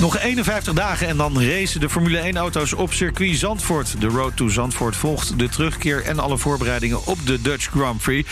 Nog 51 dagen en dan racen de Formule 1-auto's op circuit Zandvoort. De Road to Zandvoort volgt de terugkeer en alle voorbereidingen op de Dutch Grand Prix.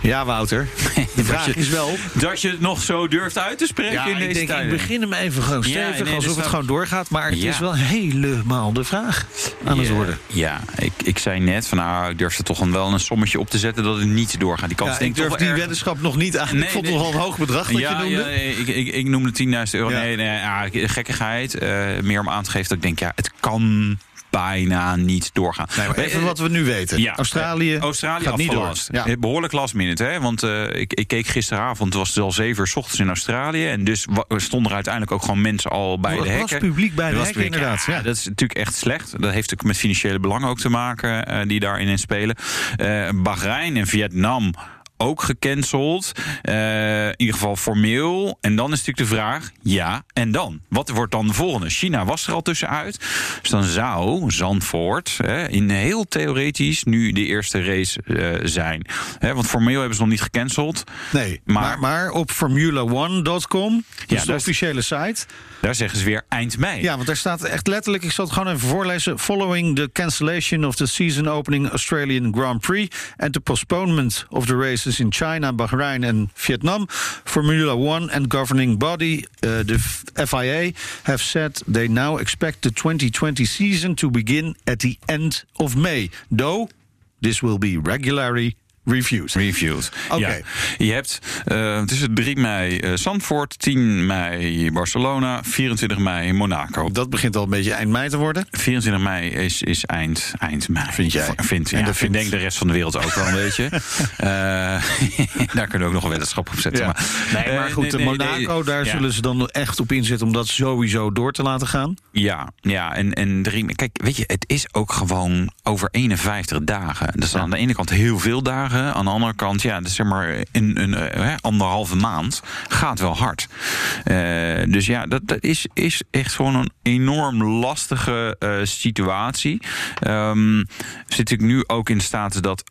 Ja, Wouter. De vraag je, is wel... Dat je het nog zo durft uit te spreken Ja, in ik deze ik tijden. begin hem even gewoon Ja, stevig, nee, alsof het gewoon doorgaat. Maar het Ja. is wel helemaal de vraag aan het worden. Ja, ik, ik zei net van nou, ik durf er toch wel een sommetje op te zetten dat het niet doorgaat. Die kans denk ik durf toch die erg- weddenschap nog niet aan. ik vond het nee. nogal een hoog bedrag dat je noemde. ja, ik, ik, ik noemde 10.000 euro. Nee, gekkigheid. eh, meer om aan te geven dat ik denk, ja, het kan bijna niet doorgaan. Nee, even wat we nu weten. Ja, Australië, eh, Australië gaat niet door. Ja. Eh, Behoorlijk last minute, hè? Want eh, ik, ik keek gisteravond, het was het al 7 uur 's ochtends in Australië. En dus stonden er uiteindelijk ook gewoon mensen al bij de was hekken. publiek bij de was hekken, inderdaad, ja. dat is natuurlijk echt slecht. Dat heeft ook met financiële belangen ook te maken eh, die daarin in spelen. Eh Bahrein en Vietnam ook gecanceld. Eh, in ieder geval formeel. En dan is natuurlijk de vraag, ja, en dan? Wat wordt dan de volgende? China was er al tussenuit. Dus dan zou Zandvoort hè, in heel theoretisch nu de eerste race eh, zijn. Hè, want formeel hebben ze nog niet gecanceld. Nee, Maar- maar, maar, op formula1.com, dus Ja, de officiële site... Daar zeggen ze weer eind mei. Ja, want daar staat echt letterlijk, ik zal het gewoon even voorlezen. Following the cancellation of the season opening Australian Grand Prix and the postponement of the races in China, Bahrain en Vietnam, Formula One and governing body, uh, the FIA, have said they now expect the 2020 season to begin at the end of May. Though this will be regularly reviewed. Reviewed. Oké. Ja. Je hebt eh, tussen 3 mei eh, Zandvoort, 10 mei Barcelona, 24 mei Monaco. Dat begint al een beetje eind mei te worden. 24 mei is, is eind, eind mei. Vind jij? Vind, En ja, dat vind, vindt- denk de rest van de wereld ook wel een beetje. Eh, daar kunnen we ook nog een weddenschap op zetten. Maar, Nee, maar Eh, goed, nee, nee, Monaco, daar zullen ze dan echt op inzetten om dat sowieso door te laten gaan. Ja, ja en, en drie, kijk, weet je, het is ook gewoon over 51 dagen. Dat is aan de ene kant heel veel dagen. Aan de andere kant, ja, dus zeg maar een, een, eh, hè, anderhalve maand gaat wel hard. Eh, dus ja, dat, dat is, is echt gewoon een enorm lastige eh, situatie. Ehm zitten natuurlijk nu ook in status dat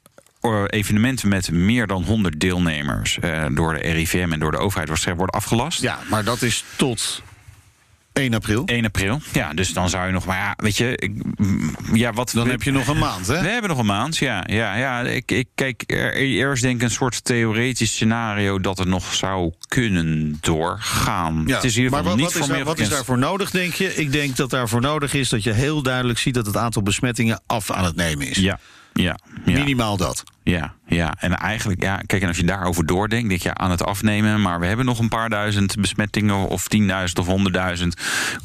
evenementen met meer dan 100 deelnemers door de RIVM en door de overheid waarschijnlijk worden afgelast. Ja, maar dat is tot 1 april. 1 april. Ja, dus dan zou je nog maar, ja, weet je, ik, ja, wat Dan heb je nog een maand, hè? We hebben nog een maand, ja. ja, ja ik, ik kijk, er, er is denk ik een soort theoretisch scenario dat het nog zou kunnen doorgaan. Ja, het is ieder maar wat, niet wat, is, daar, wat is daarvoor nodig, denk je? Ik denk dat daarvoor nodig is dat je heel duidelijk ziet dat het aantal besmettingen af aan het nemen is. Ja, ja, ja. Minimaal dat. Ja, ja, en eigenlijk, ja, kijk, en als je daarover doordenkt, denk je ja, aan het afnemen, maar we hebben nog een paar duizend besmettingen, of tienduizend of honderdduizend.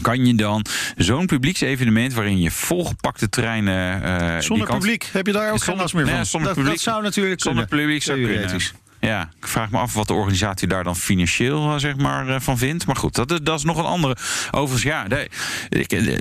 Kan je dan zo'n publieksevenement waarin je volgepakte treinen. eh, Zonder kant- publiek heb je daar ook geen Zonder- last meer van. nee, zonder dat, publiek- dat zou natuurlijk Zonder kunnen. publiek zou kunnen. Ja, ik vraag me af wat de organisatie daar dan financieel eh, zeg maar, eh, van vindt. Maar goed, dat, is- dat is nog een andere. Overigens, ja, nee, ik- eh,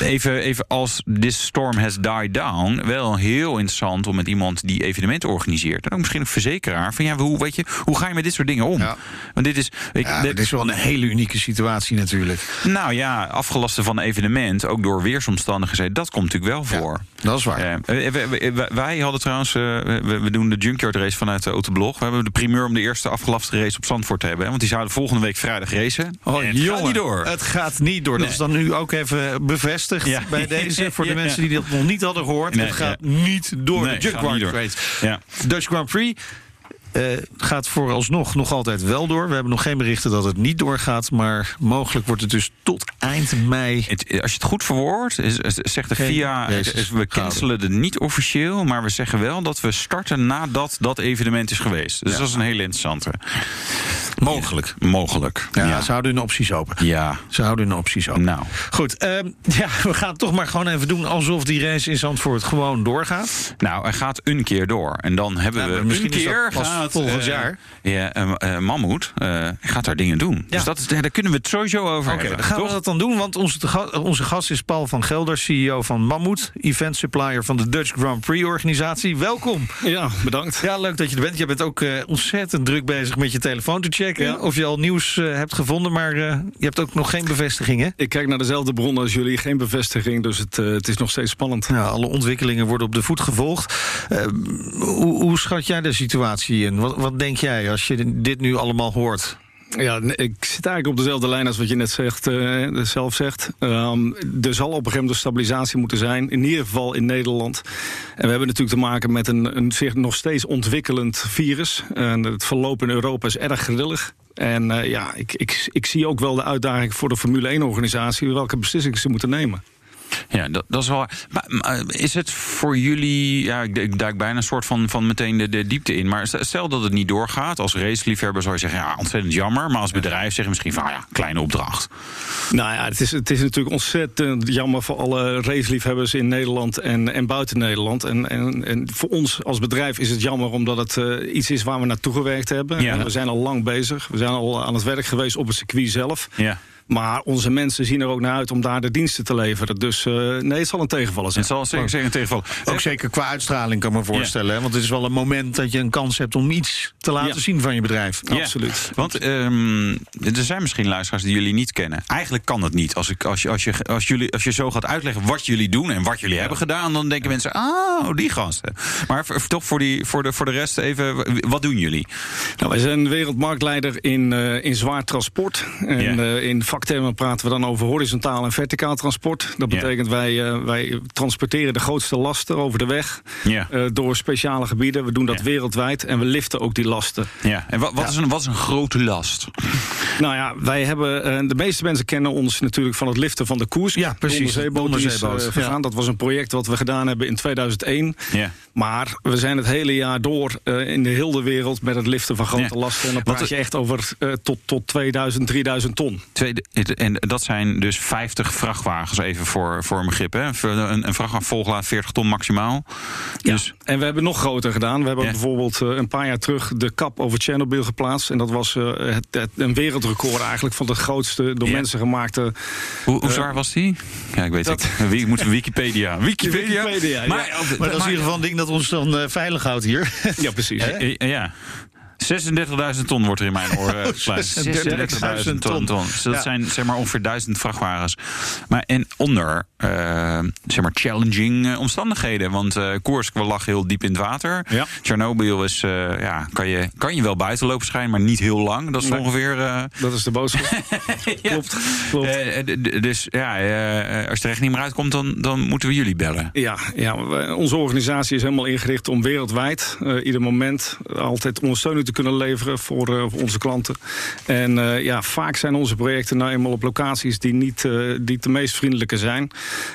even, even als this storm has died down. Wel heel interessant om met iemand die evenementen organiseert. En ook misschien een verzekeraar. Van ja, hoe, weet je, hoe ga je met dit soort dingen om? Ja. Want dit is. Ja, dit- is wel een hele unieke situatie natuurlijk. nou ja, afgelasten van een evenement, ook door weersomstandigheden, dat komt natuurlijk wel voor. Dat is waar. Eh, wij hadden trouwens, we, we doen de Junkyard race vanuit de Autoblog. We hebben de primeur om de eerste afgelaste race op Zandvoort te hebben. hè, Want die zouden volgende week vrijdag racen. Oh, het gaat jongen, niet door. Het gaat niet door. Dat Nee. is dan nu ook even bevestigd Ja. bij deze. Voor de Ja. mensen die dat nog niet hadden gehoord. Nee, het gaat niet door. Nee, de gaat. Race. Dutch Grand Prix gaat vooralsnog nog altijd wel door. We hebben nog geen berichten dat het niet doorgaat. Maar mogelijk wordt het dus tot eind mei. Het- als je het goed verwoordt, is, is- zegt de Geen VIA, is, we cancelen het niet officieel, maar we zeggen wel dat we starten nadat dat evenement is geweest. Dus Ja. dat is een hele interessante. Mogelijk. Mogelijk. Ja, Ja. ze houden hun opties open. Ja. Ze houden hun opties open. Nou. Goed, ehm, ja, we gaan het toch maar gewoon even doen alsof die race in Zandvoort gewoon doorgaat. Nou, er gaat een keer door. En dan hebben Ja, we misschien een keer pas gaat, volgend eh, jaar. Ja, eh, eh, Mammoet eh, gaat daar dingen doen. Dus dat daar kunnen we het sowieso over Oké, hebben. dan gaan toch? we dat dan doen, want onze, onze gast is Paul van Gelder, CEO van Mammoet, event supplier van de Dutch Grand Prix organisatie. Welkom. Ja, bedankt. Ja, leuk dat je er bent. Je bent ook ontzettend druk bezig met je telefoon te checken Ja. of je al nieuws eh, hebt gevonden, maar eh, je hebt ook nog geen bevestiging, hè? Ik kijk naar dezelfde bronnen als jullie, geen bevestiging, dus het, eh, het is nog steeds spannend. Ja, alle ontwikkelingen worden op de voet gevolgd. Hoe, hoe schat jij de situatie in? Wat, wat denk jij als je dit nu allemaal hoort? Ja, ik zit eigenlijk op dezelfde lijn als wat je net zegt, uh, zelf zegt. Um, er zal op een gegeven moment stabilisatie moeten zijn, in ieder geval in Nederland. En we hebben natuurlijk te maken met een, een zich nog steeds ontwikkelend virus. En het verloop in Europa is erg grillig. En uh, ja, ik, ik, ik zie ook wel de uitdaging voor de Formule 1-organisatie... welke beslissingen ze moeten nemen. Ja, dat, dat is wel. Maar, is het voor jullie. Ja, ik, ik duik bijna een soort van, van meteen de, de diepte in. Maar stel dat het niet doorgaat. Als raceliefhebber zou je zeggen: ja, ontzettend jammer. Maar als bedrijf zeg je misschien van ja, kleine opdracht. Nou ja, het is, het is natuurlijk ontzettend jammer voor alle raceliefhebbers in Nederland en, en buiten Nederland. En, en, en voor ons als bedrijf is het jammer omdat het uh, iets is waar we naartoe gewerkt hebben. Ja. En we zijn al lang bezig. We zijn al aan het werk geweest op het circuit zelf. Ja. Maar onze mensen zien er ook naar uit om daar de diensten te leveren. Dus uh, nee, het zal een tegenvaller zijn. Het zal zeker, zeker een tegenvaller. Ook zeker qua uitstraling kan ik me voorstellen. Ja. Want het is wel een moment dat je een kans hebt om iets te laten ja. zien van je bedrijf. Ja. Absoluut. Want um, er zijn misschien luisteraars die jullie niet kennen. Eigenlijk kan het niet. Als, ik, als, je, als, je, als, jullie, als je zo gaat uitleggen wat jullie doen en wat jullie hebben gedaan, dan denken mensen, oh, die gasten. Maar toch voor, die, voor, de, voor de rest even, wat doen jullie? Nou, wij zijn wereldmarktleider in, uh, in zwaar transport. En uh, in vaktermen praten we dan over horizontaal en verticaal transport. Dat betekent wij, uh, wij transporteren de grootste lasten over de weg ja. uh, door speciale gebieden. We doen dat wereldwijd en we liften ook die lasten. Ja. En wat, wat, is, een, wat is een grote last? Nou ja, wij hebben, uh, de meeste mensen kennen ons natuurlijk van het liften van de koers. Ja, precies. De onderzeeboot. Ja. Dat was een project wat we gedaan hebben in 2001. Ja. Maar we zijn het hele jaar door in de hele wereld met het liften van grote lasten. En dan praat je echt over tot, tot 2000, 3000 ton. Tweede, en dat zijn dus 50 vrachtwagens, even voor, voor een begrip. Hè? Een, een vrachtwagen volgelaat 40 ton maximaal. Ja. Dus, en we hebben nog groter gedaan. We hebben ja. bijvoorbeeld uh, een paar jaar terug de kap over Chernobyl geplaatst. En dat was uh, het, het, een wereldrecord eigenlijk van de grootste door ja. mensen gemaakte. Hoe, hoe zwaar was die? Ja, ik weet dat... het. Moet Wikipedia. Wikipedia. Wikipedia maar, ja. maar, maar, dat is in ieder geval een ding dat ons dan uh, veilig houdt hier. Ja, precies. ja. 36.000 ton wordt er in mijn oren geplaatst. 36.000 ton. ton. Dus dat ja. zijn zeg maar ongeveer 1000 vrachtwagens. Maar en onder uh, zeg maar challenging uh, omstandigheden. Want uh, Koersk we lag heel diep in het water. Ja. Chernobyl is, ja, kan, je, kan je wel buiten lopen schijnen, maar niet heel lang. Dat is nee. ongeveer... dat is de boodschap. ja. Klopt. klopt. dus ja, als je er echt niet meer uitkomt, dan, dan moeten we jullie bellen. Ja, ja, onze organisatie is helemaal ingericht om wereldwijd, ieder moment, altijd ondersteuning te kunnen leveren voor, voor onze klanten. En uh, ja, vaak zijn onze projecten nou eenmaal op locaties die niet uh, die de meest vriendelijke zijn.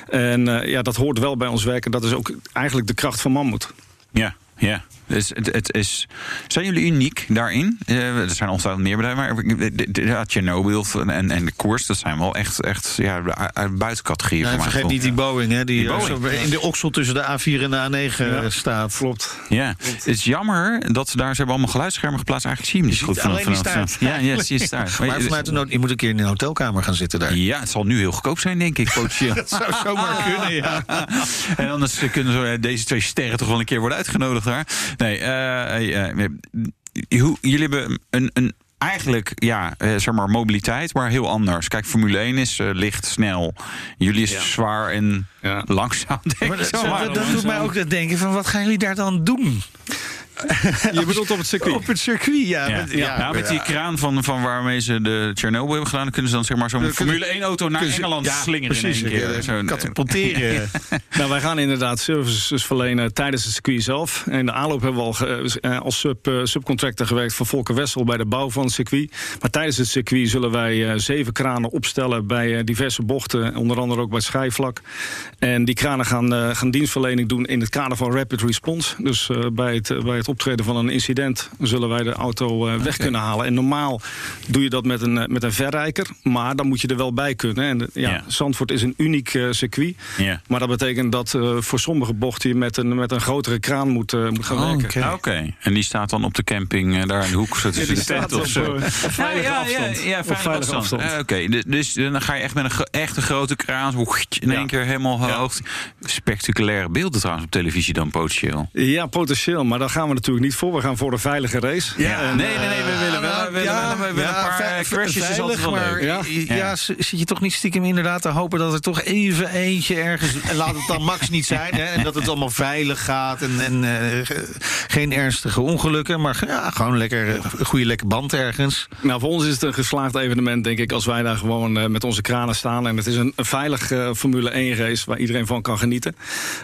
En ja, dat hoort wel bij ons werken. Dat is ook eigenlijk de kracht van Mammoet. Ja, ja. Dus het, het is, zijn jullie uniek daarin? Uh, er zijn ongetwijfeld meer bedrijven, maar Chernobyl en, en de koers, dat zijn wel echt, echt ja, uit buitencategorieën. Ja, vergeet niet die Boeing, hè, die, die Boeing. in de oksel tussen de A4 en de A9 ja, staat. Klopt. Ja, het is jammer dat ze daar ze hebben allemaal geluidsschermen geplaatst. Eigenlijk zie je hem niet goed vanaf. vanaf ja, ja, zie je staart. Maar, maar vanuit de nood, je moet een keer in een hotelkamer gaan zitten daar. Ja, het zal nu heel goedkoop zijn, denk ik, potentieel. dat zou zomaar kunnen, ja. en anders kunnen zo, deze twee sterren toch wel een keer worden uitgenodigd daar. Nee, uh, uh, jullie hebben een, een eigenlijk, ja, uh, zeg maar, mobiliteit, maar heel anders. Kijk, Formule 1 is uh, licht, snel. Jullie is ja. zwaar en ja. langzaam, denk maar dat, dat, dat doet mij ook denken van, wat gaan jullie daar dan doen? Je bedoelt op het circuit? Op het circuit, ja. ja. Met, ja, ja, met die kraan van, van waarmee ze de Chernobyl hebben gedaan... kunnen ze dan zeg maar zo'n Formule 1-auto naar Engeland slingeren precies, in één keer. Zo'n katapulteren. nou, wij gaan inderdaad services verlenen tijdens het circuit zelf. En de aanloop hebben we al ge, als sub, uh, subcontractor gewerkt... voor Volker Wessel bij de bouw van het circuit. Maar tijdens het circuit zullen wij uh, zeven kranen opstellen... bij uh, diverse bochten, onder andere ook bij het schijfvlak. En die kranen gaan, gaan dienstverlening doen in het kader van Rapid Response. Dus bij het, bij het het optreden van een incident zullen wij de auto uh, weg okay. kunnen halen. En normaal doe je dat met een, met een verrijker, maar dan moet je er wel bij kunnen. En ja, ja. Zandvoort is een uniek uh, circuit, ja. maar dat betekent dat uh, voor sommige bochten je met een, met een grotere kraan moet, moet gaan oh, werken. Oké, okay. okay. en die staat dan op de camping daar in de hoek, zo ja, die staat of zo. Veilige ja, afstand. Ja, ja, veilige afstand. afstand. Oké, okay. dus dan ga je echt met een echt een grote kraan in één keer helemaal hoog. Spectaculaire beelden trouwens op televisie dan potentieel. Ja, potentieel, maar dan gaan we we natuurlijk niet voor. We gaan voor een veilige race. Ja, En, nee, nee, nee, we willen wel we willen, Ja, we willen ja, een paar ve- eh, crashes. is altijd veilig, wel maar leuk. Ja? ja, Ja. z- zit je toch niet stiekem inderdaad te hopen dat er toch even eentje ergens... En laat het dan Max niet zijn, hè, en dat het allemaal veilig gaat... en, en eh, ge- geen ernstige ongelukken, maar ja, gewoon lekker, eh, een goede lekker band ergens. Nou, voor ons is het een geslaagd evenement, denk ik, als wij daar gewoon eh, met onze kranen staan. En het is een, een veilig eh, Formule 1 race waar iedereen van kan genieten.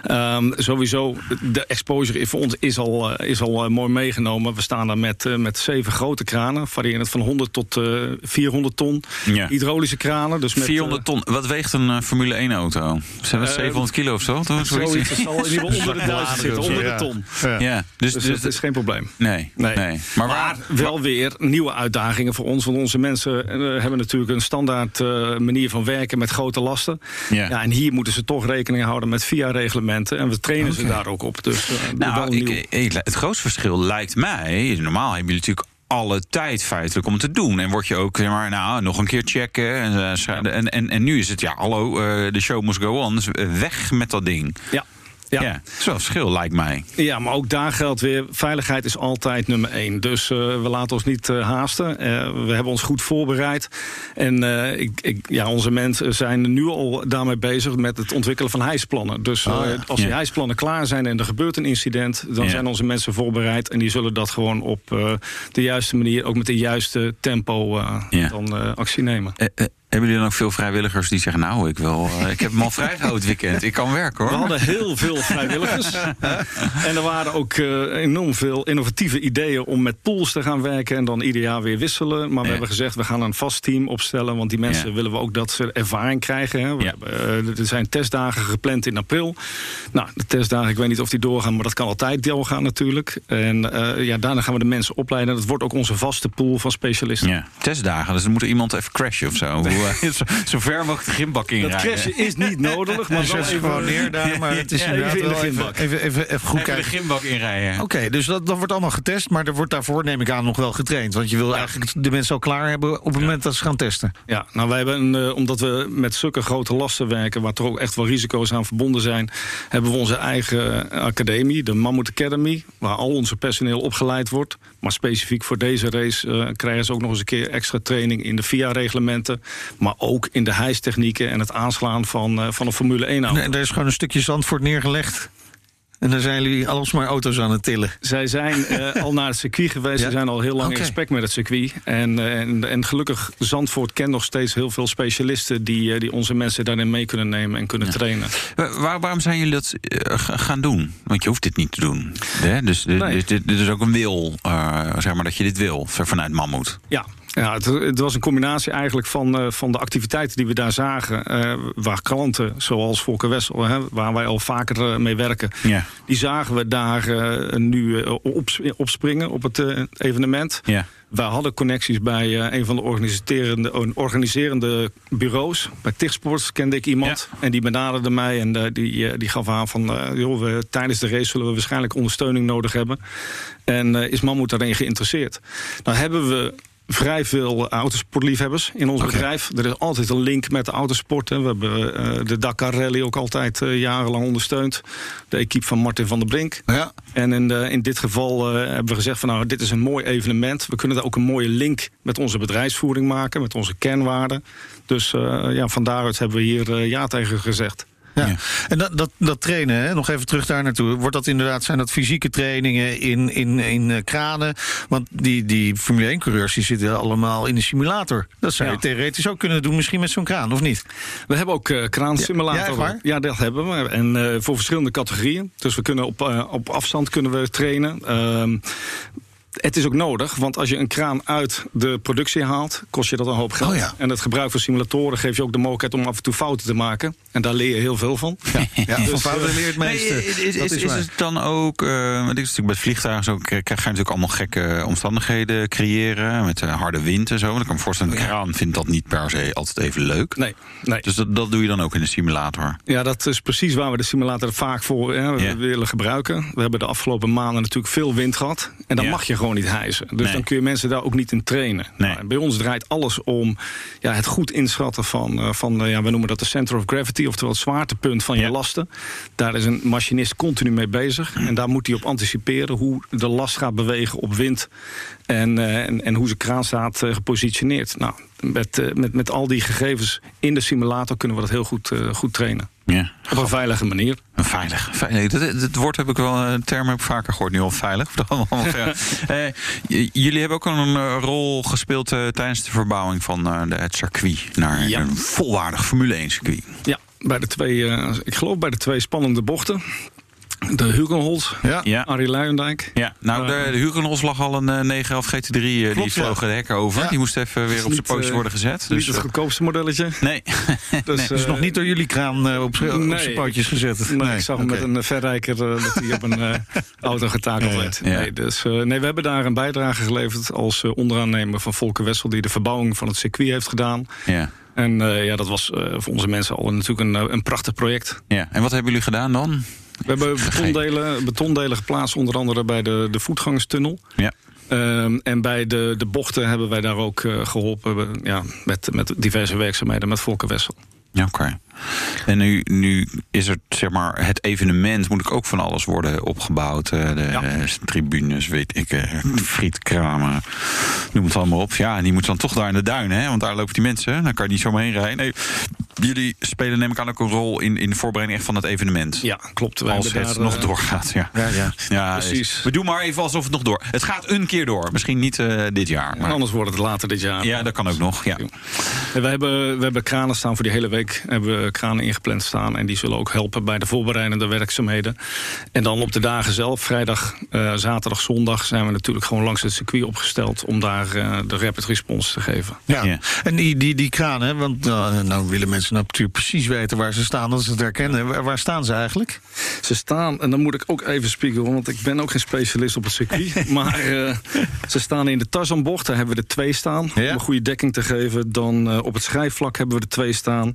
Ehm, sowieso, de exposure voor ons is al, eh, is al eh, mooi meegenomen. We staan daar met, eh, met zeven grote kranen, variërend van 100 tot eh 400 ton. Ja. Hydraulische kranen. Dus met, 400 ton. Wat weegt een eh, Formule 1 auto? Zijn dat Eh, 700 kilo of zo? Eh, Zoiets? zoiets, het zal in ieder geval onder de duizend zitten, onder de Ja. ton. Ja. Ja, dus, Dus, dus dat is geen probleem. nee, nee, Nee. Maar, wel weer nieuwe uitdagingen voor ons. Want onze mensen eh, hebben natuurlijk een standaard eh, manier van werken met grote lasten. Ja. Ja. en hier moeten ze toch rekening houden met VIA-reglementen. En we trainen ze daar ook op. Dus, eh, Nou, ik, ik- het grootste verschil lijkt mij. Normaal hebben jullie natuurlijk alle tijd feitelijk om te doen. En word je ook, zeg maar, nou, nog een keer checken. En, eh, en, en nu is het, ja, hallo, eh, de show must go on. Dus eh, weg met dat ding. ja. Ja, Ja. dat is wel verschil, lijkt mij. Ja, maar ook daar geldt weer, veiligheid is altijd nummer één. Dus eh, we laten ons niet eh, haasten. Eh, we hebben ons goed voorbereid. En ik, ik, ja, onze mensen zijn nu al daarmee bezig met het ontwikkelen van hijsplannen. Dus Oh ja. als die Ja. hijsplannen klaar zijn en er gebeurt een incident... dan zijn onze mensen voorbereid. En die zullen dat gewoon op de juiste manier, ook met de juiste tempo, dan actie nemen. Hebben jullie dan ook veel vrijwilligers die zeggen... nou, ik, wil, eh, ik heb hem al vrijgehouden het weekend. Ik kan werken, hoor. We hadden heel veel vrijwilligers. en er waren ook eh, enorm veel innovatieve ideeën om met pools te gaan werken en dan ieder jaar weer wisselen. Maar we Ja. hebben gezegd, we gaan een vast team opstellen. Want die mensen Ja. willen we ook dat ze ervaring krijgen. Hè. We Ja. hebben, eh, er zijn testdagen gepland in april. Nou, de testdagen, ik weet niet of die doorgaan, maar dat kan altijd doorgaan natuurlijk. En ja, daarna gaan we de mensen opleiden. Dat wordt ook onze vaste pool van specialisten. Ja, testdagen. Dus dan moet er iemand even crashen of zo. Eh, zo, zo ver mogelijk de gymbak Dat inrijden. crashen is niet nodig, maar ze even gewoon neer daar, maar het is inderdaad even in wel even, even, even, even goed Even de kijken. gymbak inrijden. Oké, dus dat, dat wordt allemaal getest, maar er wordt daarvoor, neem ik aan, nog wel getraind. Want je wil eigenlijk de mensen al klaar hebben op het moment dat ze gaan testen. Ja, nou wij hebben, eh, omdat we met zulke grote lasten werken, waar toch ook echt wel risico's aan verbonden zijn, hebben we onze eigen eh, academie, de Mammoet Academy, waar al onze personeel opgeleid wordt. Maar specifiek voor deze race krijgen ze ook nog eens een keer extra training in de VIA-reglementen, maar ook in de hijstechnieken en het aanslaan van, eh, van een Formule 1 auto. En er is gewoon een stukje Zandvoort neergelegd. En dan zijn jullie alles maar auto's aan het tillen. Zij zijn eh, al naar het circuit geweest. Ja? Ze zijn al heel lang in gesprek met het circuit. En, eh, en, en gelukkig, Zandvoort kent nog steeds heel veel specialisten... die, eh, die onze mensen daarin mee kunnen nemen en kunnen trainen. Wa- Waar, waarom zijn jullie dat ga- gaan doen? Want je hoeft dit niet te doen. Hè? Dus dit, Nee. dit, dit- dit is ook een wil, eh, zeg maar, dat je dit wil ver- vanuit Mammoet. Ja, ja het, het was een combinatie eigenlijk van, eh, van de activiteiten die we daar zagen. eh, waar klanten, zoals Volker Wessel, hè, waar wij al vaker eh, mee werken... Ja. die zagen we daar nu op, opspringen op het evenement. Ja. Wij hadden connecties bij een van de organiserende, organiserende bureaus. Bij Tichtsports kende ik iemand. En die benaderde mij en die, die gaf aan van... joh, we, tijdens de race zullen we waarschijnlijk ondersteuning nodig hebben. En is Mammoet daarin geïnteresseerd? Nou hebben we vrij veel autosportliefhebbers in ons bedrijf. Er is altijd een link met de autosport. Hè. We hebben eh, de Dakar Rally ook altijd eh, jarenlang ondersteund. De equipe van Martin van der Brink. Ja. En in, de- in dit geval eh, hebben we gezegd van nou, dit is een mooi evenement. We kunnen daar ook een mooie link met onze bedrijfsvoering maken, met onze kernwaarden. Dus ja, van daaruit hebben we hier ja tegen gezegd. Ja. Ja. En dat, dat, dat trainen, hè, nog even terug daar naartoe. Wordt dat inderdaad, zijn dat fysieke trainingen in, in, in eh, kranen? Want die, die Formule 1-coureurs die zitten allemaal in de simulator. Dat zou je Ja. theoretisch ook kunnen doen, misschien met zo'n kraan, of niet? We hebben ook eh kraansimulator. Ja? Ja, dat hebben we. En eh, voor verschillende categorieën. Dus we kunnen op, op afstand kunnen we trainen. Het is ook nodig, want als je een kraan uit de productie haalt, kost je dat een hoop geld. Oh ja. En het gebruik van simulatoren geeft je ook de mogelijkheid om af en toe fouten te maken. En daar leer je heel veel van. Ja, ja van Dus, fouten leer je het meeste. Nee, is, is, het dan ook, eh want dit is natuurlijk met vliegtuigen zo, krijg ga je natuurlijk allemaal gekke omstandigheden creëren, met eh, harde wind en zo. Want ik kan me voorstellen, een Ja. kraan vindt dat niet per se altijd even leuk. Nee, nee. Dus dat, dat doe je dan ook in de simulator. Ja, dat is precies waar we de simulator vaak voor hè, willen gebruiken. We hebben de afgelopen maanden natuurlijk veel wind gehad. En dan mag je gewoon niet hijsen. Dus Nee. dan kun je mensen daar ook niet in trainen. Nee. Nou, bij ons draait alles om ja, het goed inschatten van, eh, van eh, ja, we noemen dat de center of gravity, oftewel het zwaartepunt van Ja. je lasten. Daar is een machinist continu mee bezig. En daar moet hij op anticiperen hoe de last gaat bewegen op wind en, eh, en, en hoe zijn kraan staat gepositioneerd. Nou, met, met, met al die gegevens in de simulator kunnen we dat heel goed, goed trainen. Ja. Op een veilige manier. Veilig. veilig. Dat, dat woord heb ik wel, een term heb ik vaker gehoord nu al veilig. Eh, jullie hebben ook een eh, rol gespeeld eh, tijdens de verbouwing van eh, de, het circuit naar Ja. een volwaardig Formule 1 circuit. Ja, bij de twee, eh, ik geloof bij de twee spannende bochten. De Hugenholz, Ja. Ja. Arie Luijendijk. Ja, nou, de, de Hugenholz lag al een eh, 911 GT3. eh, die ja. vloog de hekken over. Ja. Die moest even weer op zijn pootje eh, worden gezet. Niet Dus, het eh, goedkoopste modelletje. nee. Dus, Nee, eh, nog niet door jullie kraan eh, op, op nee. zijn pootjes gezet. Nee, ik zag hem met een eh, verrijker eh, dat hij op een eh, auto getakeld werd. Ja. Nee, dus, eh, nee, we hebben daar een bijdrage geleverd als eh, onderaannemer van Volker Wessel... die de verbouwing van het circuit heeft gedaan. Ja. En eh, ja, dat was eh, voor onze mensen al natuurlijk een, eh, een prachtig project. ja. En wat hebben jullie gedaan dan? We hebben betondelen, betondelen geplaatst, onder andere bij de, de voetgangerstunnel. Ja. Ehm, en bij de, de bochten hebben wij daar ook eh, geholpen ja, met, met diverse werkzaamheden met Volker Wessel. Ja, oké. En nu, nu is er zeg maar het evenement moet ik ook van alles worden opgebouwd. eh, De Ja. tribunes, weet ik, eh, frietkramen, noem het allemaal op. Ja, en die moeten dan toch daar in de duinen, hè? Want daar lopen die mensen. Dan kan je niet zomaar heen rijden. Nee, jullie spelen neem ik aan ook een rol in, in de voorbereiding echt van het evenement. Ja, klopt. Wij Als het daar, nog eh, doorgaat. Ja, Ja, ja. ja Precies. we doen maar even alsof het nog door. Het gaat een keer door. Misschien niet eh, dit jaar. Maar, anders wordt het later dit jaar. ja, dat kan ook nog. Ja. En we, hebben, we hebben kranen staan voor die hele week. Hebben we kranen ingepland staan. En die zullen ook helpen bij de voorbereidende werkzaamheden. En dan op de dagen zelf, vrijdag, eh, zaterdag, zondag... zijn we natuurlijk gewoon langs het circuit opgesteld... om daar eh, de rapid response te geven. Ja. Ja. en die, die, die kraan, hè, want eh, nou willen mensen natuurlijk precies weten waar ze staan, dat ze het herkennen. Waar, waar staan ze eigenlijk? Ze staan, en dan moet ik ook even spiegelen... want ik ben ook geen specialist op het circuit. maar eh, ze staan in de Tarzanbocht, daar hebben we er twee staan... Ja. om een goede dekking te geven. Dan eh, op het schrijfvlak hebben we er twee staan.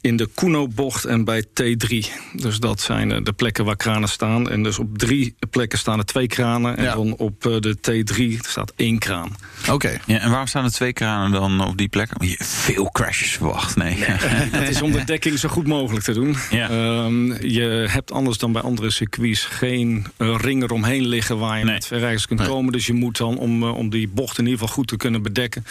In de Kuno-bocht en bij T3. Dus dat zijn eh, de plekken waar kranen staan. En dus op drie plekken staan er twee kranen. En Ja. dan op eh, de T3 staat één kraan. Oké. Ja, en waarom staan er twee kranen dan op die plek? Je veel crashes verwacht. Nee. Het is om de dekking zo goed mogelijk te doen. Ja. Ehm, je hebt anders dan bij andere circuits geen eh, ring eromheen liggen waar je Nee. met verrijkers kunt Nee. komen. Dus je moet dan, om, eh, om die bocht in ieder geval goed te kunnen bedekken,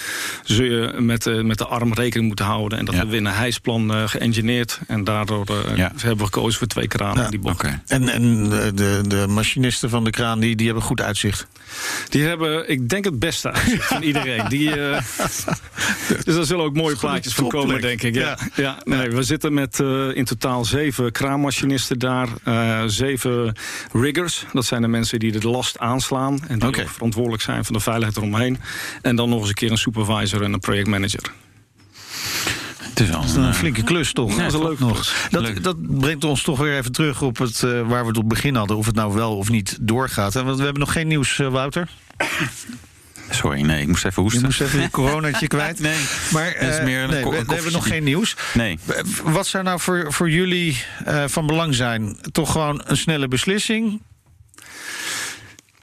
zul je met, eh, met de arm rekening moeten houden. En dat Ja. hebben we in een hijsplan eh geëngineerd. En daardoor eh, Ja. hebben we gekozen voor twee kranen Ja, in die bocht. En, en de, de, de machinisten van de kraan, die, die hebben goed uitzicht. Die hebben, ik denk, het beste uitzicht van iedereen. Die, eh, dus daar zullen ook mooie plaatjes van komen, denk ik. Ja. Ja. Ja. nee, We zitten met eh, in totaal zeven kraanmachinisten daar. eh, zeven riggers. Dat zijn de mensen die de last aanslaan. En die ook verantwoordelijk zijn voor de veiligheid eromheen. En dan nog eens een keer een supervisor en een projectmanager. Het is al Dat is een flinke klus, toch? Ja, dat is een leuke nog. Dat, Leuk. dat brengt ons toch weer even terug op het, eh, waar we het op het begin hadden. Of het nou wel of niet doorgaat. Want we hebben nog geen nieuws, eh, Wouter. Sorry, nee, ik moest even Je hoesten. moest even je coronatje kwijt. Nee. Maar Dat is eh, meer een nee, we, hebben nog geen nieuws. Nee. Wat zou nou voor, voor jullie eh, van belang zijn? Toch gewoon een snelle beslissing?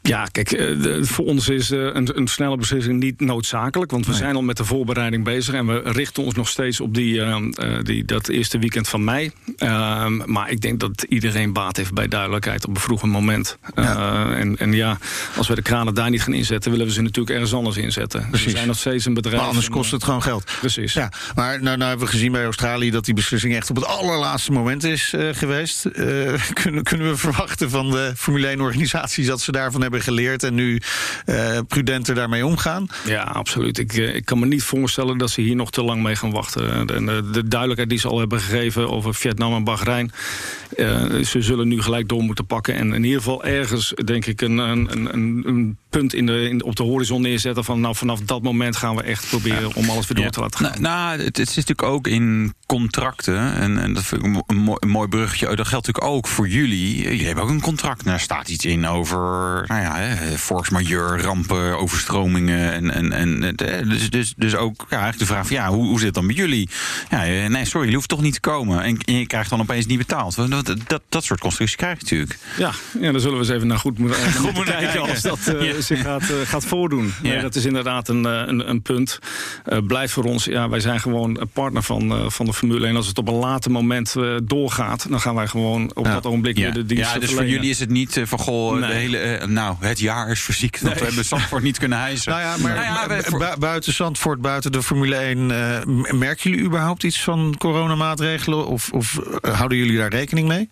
Ja, kijk, eh, voor ons is eh, een, een snelle beslissing niet noodzakelijk. Want we Nee. zijn al met de voorbereiding bezig. En we richten ons nog steeds op die, eh, die, dat eerste weekend van mei. Ehm, maar ik denk dat iedereen baat heeft bij duidelijkheid op een vroeger moment. En, en ja, als we de kranen daar niet gaan inzetten... willen we ze natuurlijk ergens anders inzetten. Dus Precies. we zijn nog steeds een bedrijf. Maar anders en, kost het gewoon geld. Precies. Ja, maar nou, nou hebben we gezien bij Australië dat die beslissing echt op het allerlaatste moment is geweest. Kunnen, kunnen we verwachten van de Formule 1-organisaties dat ze daarvan hebben geleerd en nu eh, prudenter daarmee omgaan? Ja, absoluut. Ik, eh, ik kan me niet voorstellen dat ze hier nog te lang mee gaan wachten. En de, de duidelijkheid die ze al hebben gegeven over Vietnam en Bahrein... eh, ze zullen nu gelijk door moeten pakken. En in ieder geval ergens, denk ik, een, een, een, een punt in de, in, op de horizon neerzetten... van nou, vanaf dat moment gaan we echt proberen om alles weer door Ja. te laten gaan. Nou, nou, het, het is natuurlijk ook in contracten. En, en dat vind ik een, mo- een mooi, een mooi bruggetje. Oh, Dat geldt natuurlijk ook voor jullie. Jullie hebben ook een contract. Daar staat iets in over nou ja, hè, force majeure, rampen, overstromingen. En, en, en, dus, dus, dus ook ja, eigenlijk de vraag van, ja, hoe, hoe zit het dan met jullie? Ja, nee, sorry, je hoeft toch niet te komen. En, en je krijgt dan opeens niet betaald. Dat, dat, dat soort constructies krijg je natuurlijk. Ja, ja, daar zullen we eens even naar goed moeten, kijken als dat Ja. Zich gaat, uh, gaat voordoen. Ja. Nee, dat is inderdaad een, een, een punt. Uh, blijft voor ons, ja, wij zijn gewoon een partner van, van de Formule 1. Als het op een later moment doorgaat, dan gaan wij gewoon op ja. dat ogenblik ja. de dienst Ja, dus verlenen. voor jullie is het niet van goh, Nee. de hele, nou, het jaar is fysiek. Dat Nee. we hebben Zandvoort niet kunnen hijsen. Nou ja, maar Nou ja, we- voor- bu- buiten Zandvoort, buiten de Formule 1, eh, m- merken jullie überhaupt iets van coronamaatregelen? Of, of eh, houden jullie daar rekening mee?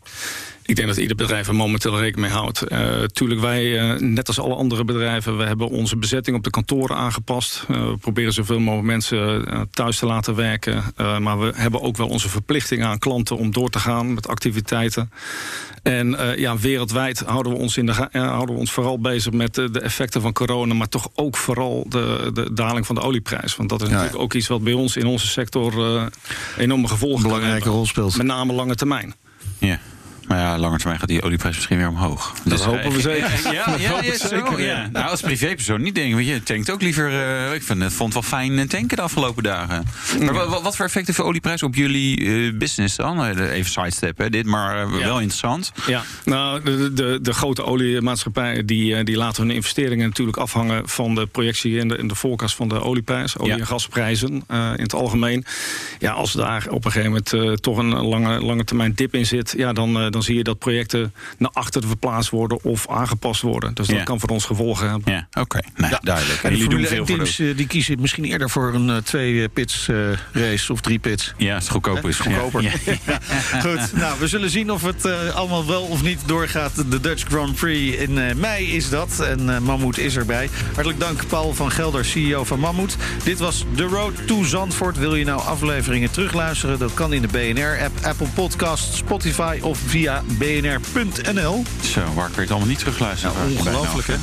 Ik denk dat ieder bedrijf er momenteel rekening mee houdt. Eh tuurlijk, wij, eh, net als alle andere bedrijven, we hebben onze bezetting op de kantoren aangepast. Eh, we proberen zoveel mogelijk mensen thuis te laten werken. Maar we hebben ook wel onze verplichting aan klanten om door te gaan met activiteiten. En ja, wereldwijd houden we, ons in de, houden we ons vooral bezig met de, effecten van corona. Maar toch ook vooral de, de daling van de olieprijs. Want dat is Ja, natuurlijk ook iets wat bij ons in onze sector enorme gevolgen Belangrijke rol speelt. Met name lange termijn. Ja. Maar ja, langer termijn gaat die olieprijs misschien weer omhoog. Dat hopen we zeker. Ja, ja, ja, zo, zeker, ja. Nou, als privépersoon niet denk ik. Je tankt ook liever. eh, ik vind, het vond het wel fijn eh, tanken de afgelopen dagen. Maar wa- wa- wat voor effect heeft de olieprijs op jullie eh, business dan? Even sidestep, hè, dit, maar wel interessant. Ja, nou, de, de, de grote oliemaatschappijen die, die laten hun investeringen natuurlijk afhangen van de projectie en de, en de voorkast van de olieprijs, olie- en gasprijzen in het algemeen. Ja, als daar op een gegeven moment toch een lange, lange termijn dip in zit, ja, dan, dan zie je dat projecten naar achteren verplaatst worden of aangepast worden. Dus dat Ja. kan voor ons gevolgen hebben. Ja, oké. Nee, duidelijk. En jullie doen veel 1 voor teams de... eh, die kiezen misschien eerder voor een eh, twee eh, pits race of drie pits. Ja, het goedkoper is. Goedkoper. Ja, ja. Goed, nou, we zullen zien of het allemaal wel of niet doorgaat. De Dutch Grand Prix in mei is dat. En Mammoet is erbij. Hartelijk dank, Paul van Gelder, CEO van Mammoet. Dit was The Road to Zandvoort. Wil je nou afleveringen terugluisteren? Dat kan in de BNR-app, Apple Podcast, Spotify of via bnr.nl. Zo, waar kun je het allemaal niet terugluisteren? Nou, ongelooflijk, hè?